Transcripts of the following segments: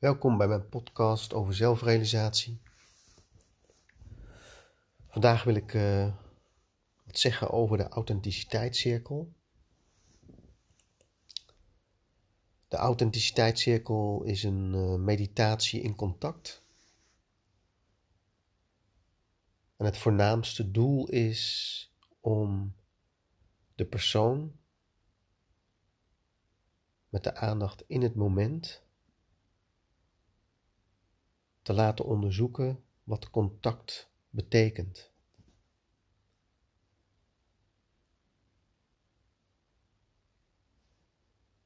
Welkom bij mijn podcast over zelfrealisatie. Vandaag wil ik uh, wat zeggen over de authenticiteitscirkel. De authenticiteitscirkel is een uh, meditatie in contact. En het voornaamste doel is om de persoon met de aandacht in het moment te laten onderzoeken wat contact betekent.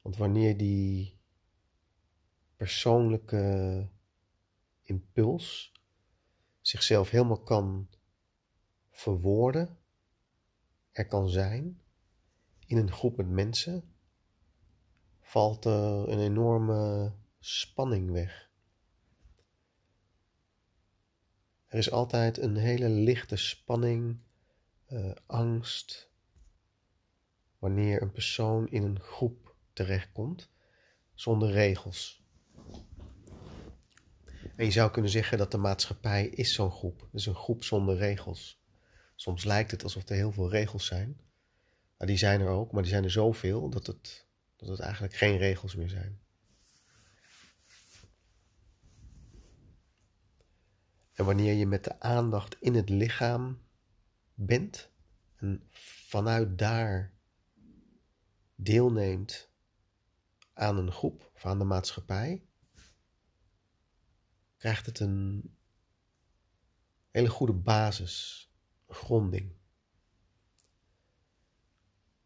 Want wanneer die persoonlijke impuls zichzelf helemaal kan verwoorden, er kan zijn in een groep met mensen, valt er een enorme spanning weg. Er is altijd een hele lichte spanning, uh, angst, wanneer een persoon in een groep terechtkomt zonder regels. En je zou kunnen zeggen dat de maatschappij is zo'n groep. Is een groep zonder regels. Soms lijkt het alsof er heel veel regels zijn. Maar die zijn er ook, maar die zijn er zoveel dat het, dat het eigenlijk geen regels meer zijn. En wanneer je met de aandacht in het lichaam bent en vanuit daar deelneemt aan een groep of aan de maatschappij, krijgt het een hele goede basis, gronding.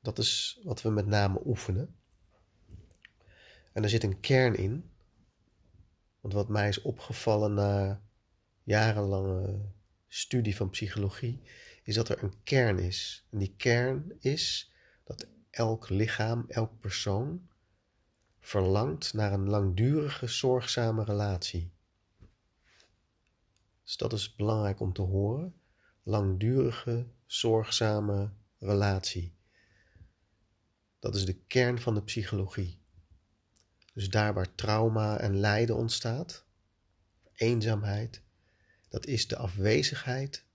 Dat is wat we met name oefenen. En er zit een kern in. Want wat mij is opgevallen na jarenlange studie van psychologie, is dat er een kern is. En die kern is dat elk lichaam, elk persoon verlangt naar een langdurige, zorgzame relatie. Dus dat is belangrijk om te horen. Langdurige, zorgzame relatie. Dat is de kern van de psychologie. Dus daar waar trauma en lijden ontstaat, eenzaamheid, dat is de afwezigheid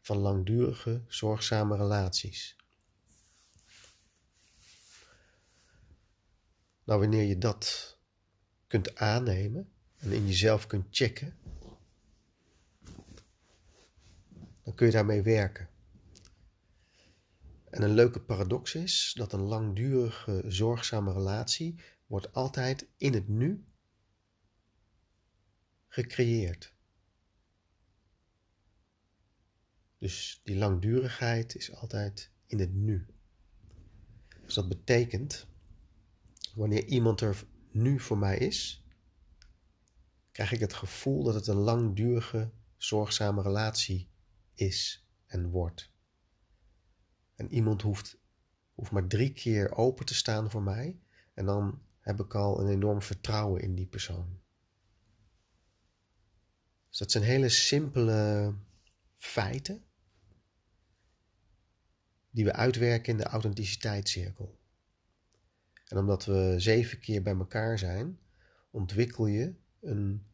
van langdurige, zorgzame relaties. Nou, wanneer je dat kunt aannemen en in jezelf kunt checken, dan kun je daarmee werken. En een leuke paradox is dat een langdurige, zorgzame relatie wordt altijd in het nu gecreëerd. Dus die langdurigheid is altijd in het nu. Dus dat betekent, wanneer iemand er nu voor mij is, krijg ik het gevoel dat het een langdurige, zorgzame relatie is en wordt. En iemand hoeft, hoeft maar drie keer open te staan voor mij en dan heb ik al een enorm vertrouwen in die persoon. Dus dat zijn hele simpele feiten die we uitwerken in de authenticiteitscirkel. En omdat we zeven keer bij elkaar zijn, ontwikkel je een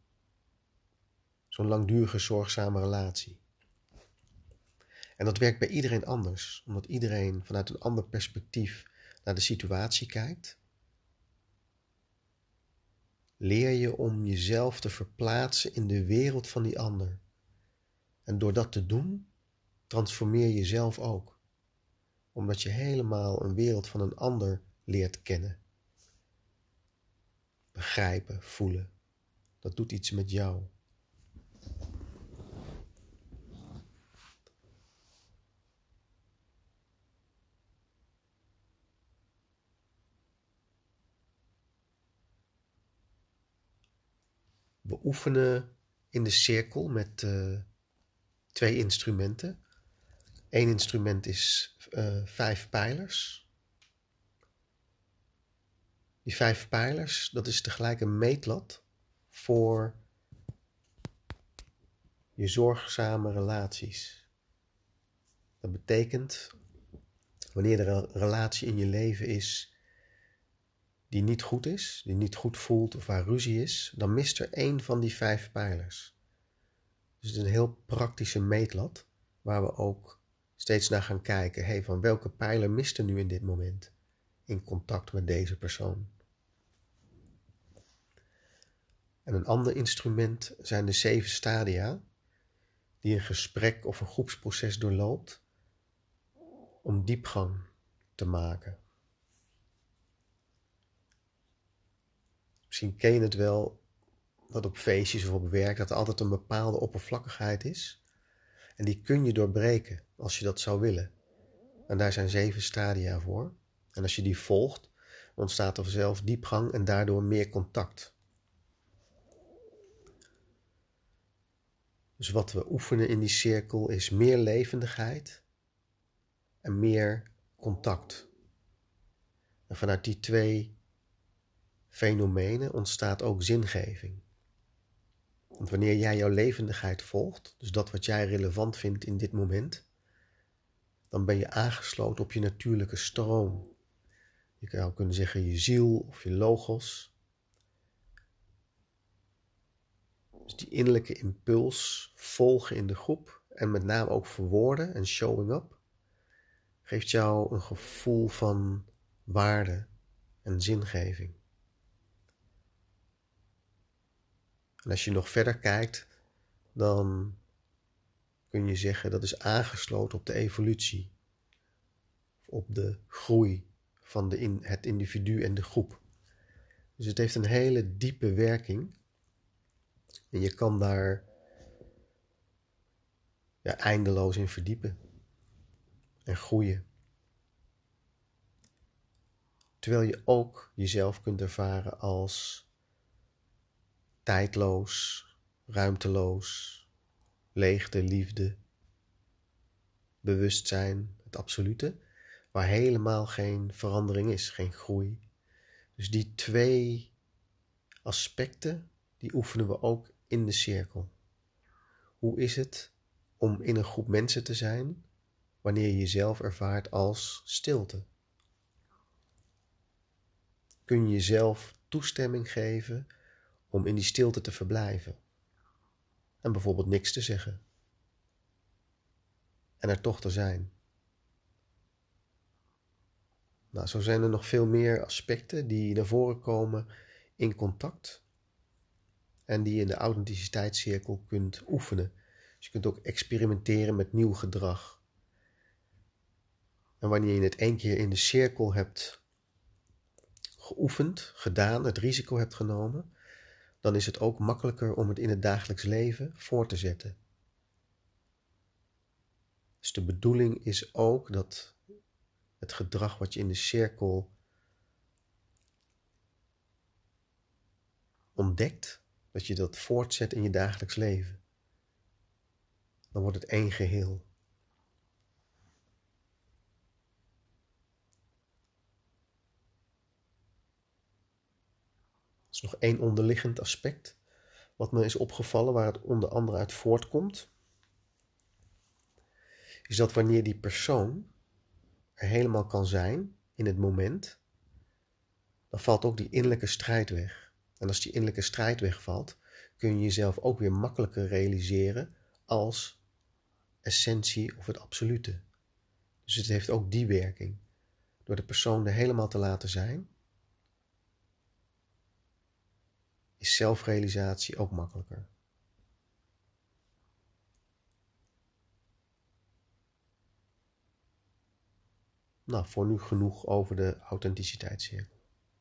zo'n langdurige zorgzame relatie. En dat werkt bij iedereen anders, omdat iedereen vanuit een ander perspectief naar de situatie kijkt. Leer je om jezelf te verplaatsen in de wereld van die ander. En door dat te doen, transformeer je jezelf ook omdat je helemaal een wereld van een ander leert kennen. Begrijpen, voelen, dat doet iets met jou. We oefenen in de cirkel met uh, twee instrumenten. Eén instrument is uh, vijf pijlers. Die vijf pijlers, dat is tegelijk een meetlat voor je zorgzame relaties. Dat betekent, wanneer er een relatie in je leven is die niet goed is, die niet goed voelt of waar ruzie is, dan mist er één van die vijf pijlers. Dus het is een heel praktische meetlat waar we ook steeds naar gaan kijken. Hé, hey, van welke pijler mist er nu in dit moment in contact met deze persoon? En een ander instrument zijn de zeven stadia, die een gesprek of een groepsproces doorloopt om diepgang te maken. Misschien ken je het wel dat op feestjes of op werk dat er altijd een bepaalde oppervlakkigheid is. En die kun je doorbreken als je dat zou willen. En daar zijn zeven stadia voor. En als je die volgt, ontstaat er vanzelf diepgang en daardoor meer contact. Dus wat we oefenen in die cirkel is meer levendigheid en meer contact. En vanuit die twee fenomenen ontstaat ook zingeving. Want wanneer jij jouw levendigheid volgt, dus dat wat jij relevant vindt in dit moment, dan ben je aangesloten op je natuurlijke stroom. Je zou kunnen zeggen je ziel of je logos. Dus die innerlijke impuls volgen in de groep en met name ook verwoorden en showing up, geeft jou een gevoel van waarde en zingeving. En als je nog verder kijkt, dan kun je zeggen dat is aangesloten op de evolutie, op de groei van de in, het individu en de groep. Dus het heeft een hele diepe werking en je kan daar ja, eindeloos in verdiepen en groeien. Terwijl je ook jezelf kunt ervaren als tijdloos, ruimteloos, leegte, liefde, bewustzijn, het absolute, waar helemaal geen verandering is, geen groei. Dus die twee aspecten, die oefenen we ook in de cirkel. Hoe is het om in een groep mensen te zijn wanneer je jezelf ervaart als stilte? Kun je jezelf toestemming geven om in die stilte te verblijven. En bijvoorbeeld niks te zeggen. En er toch te zijn. Nou, zo zijn er nog veel meer aspecten die naar voren komen in contact. En die je in de authenticiteitscirkel kunt oefenen. Dus je kunt ook experimenteren met nieuw gedrag. En wanneer je het één keer in de cirkel hebt geoefend, gedaan, het risico hebt genomen, dan is het ook makkelijker om het in het dagelijks leven voor te zetten. Dus de bedoeling is ook dat het gedrag wat je in de cirkel ontdekt, dat je dat voortzet in je dagelijks leven. Dan wordt het één geheel. Is nog één onderliggend aspect wat me is opgevallen, waar het onder andere uit voortkomt. Is dat wanneer die persoon er helemaal kan zijn in het moment, dan valt ook die innerlijke strijd weg. En als die innerlijke strijd wegvalt, kun je jezelf ook weer makkelijker realiseren als essentie of het absolute. Dus het heeft ook die werking. Door de persoon er helemaal te laten zijn, is zelfrealisatie ook makkelijker. Nou, voor nu genoeg over de authenticiteitscirkel.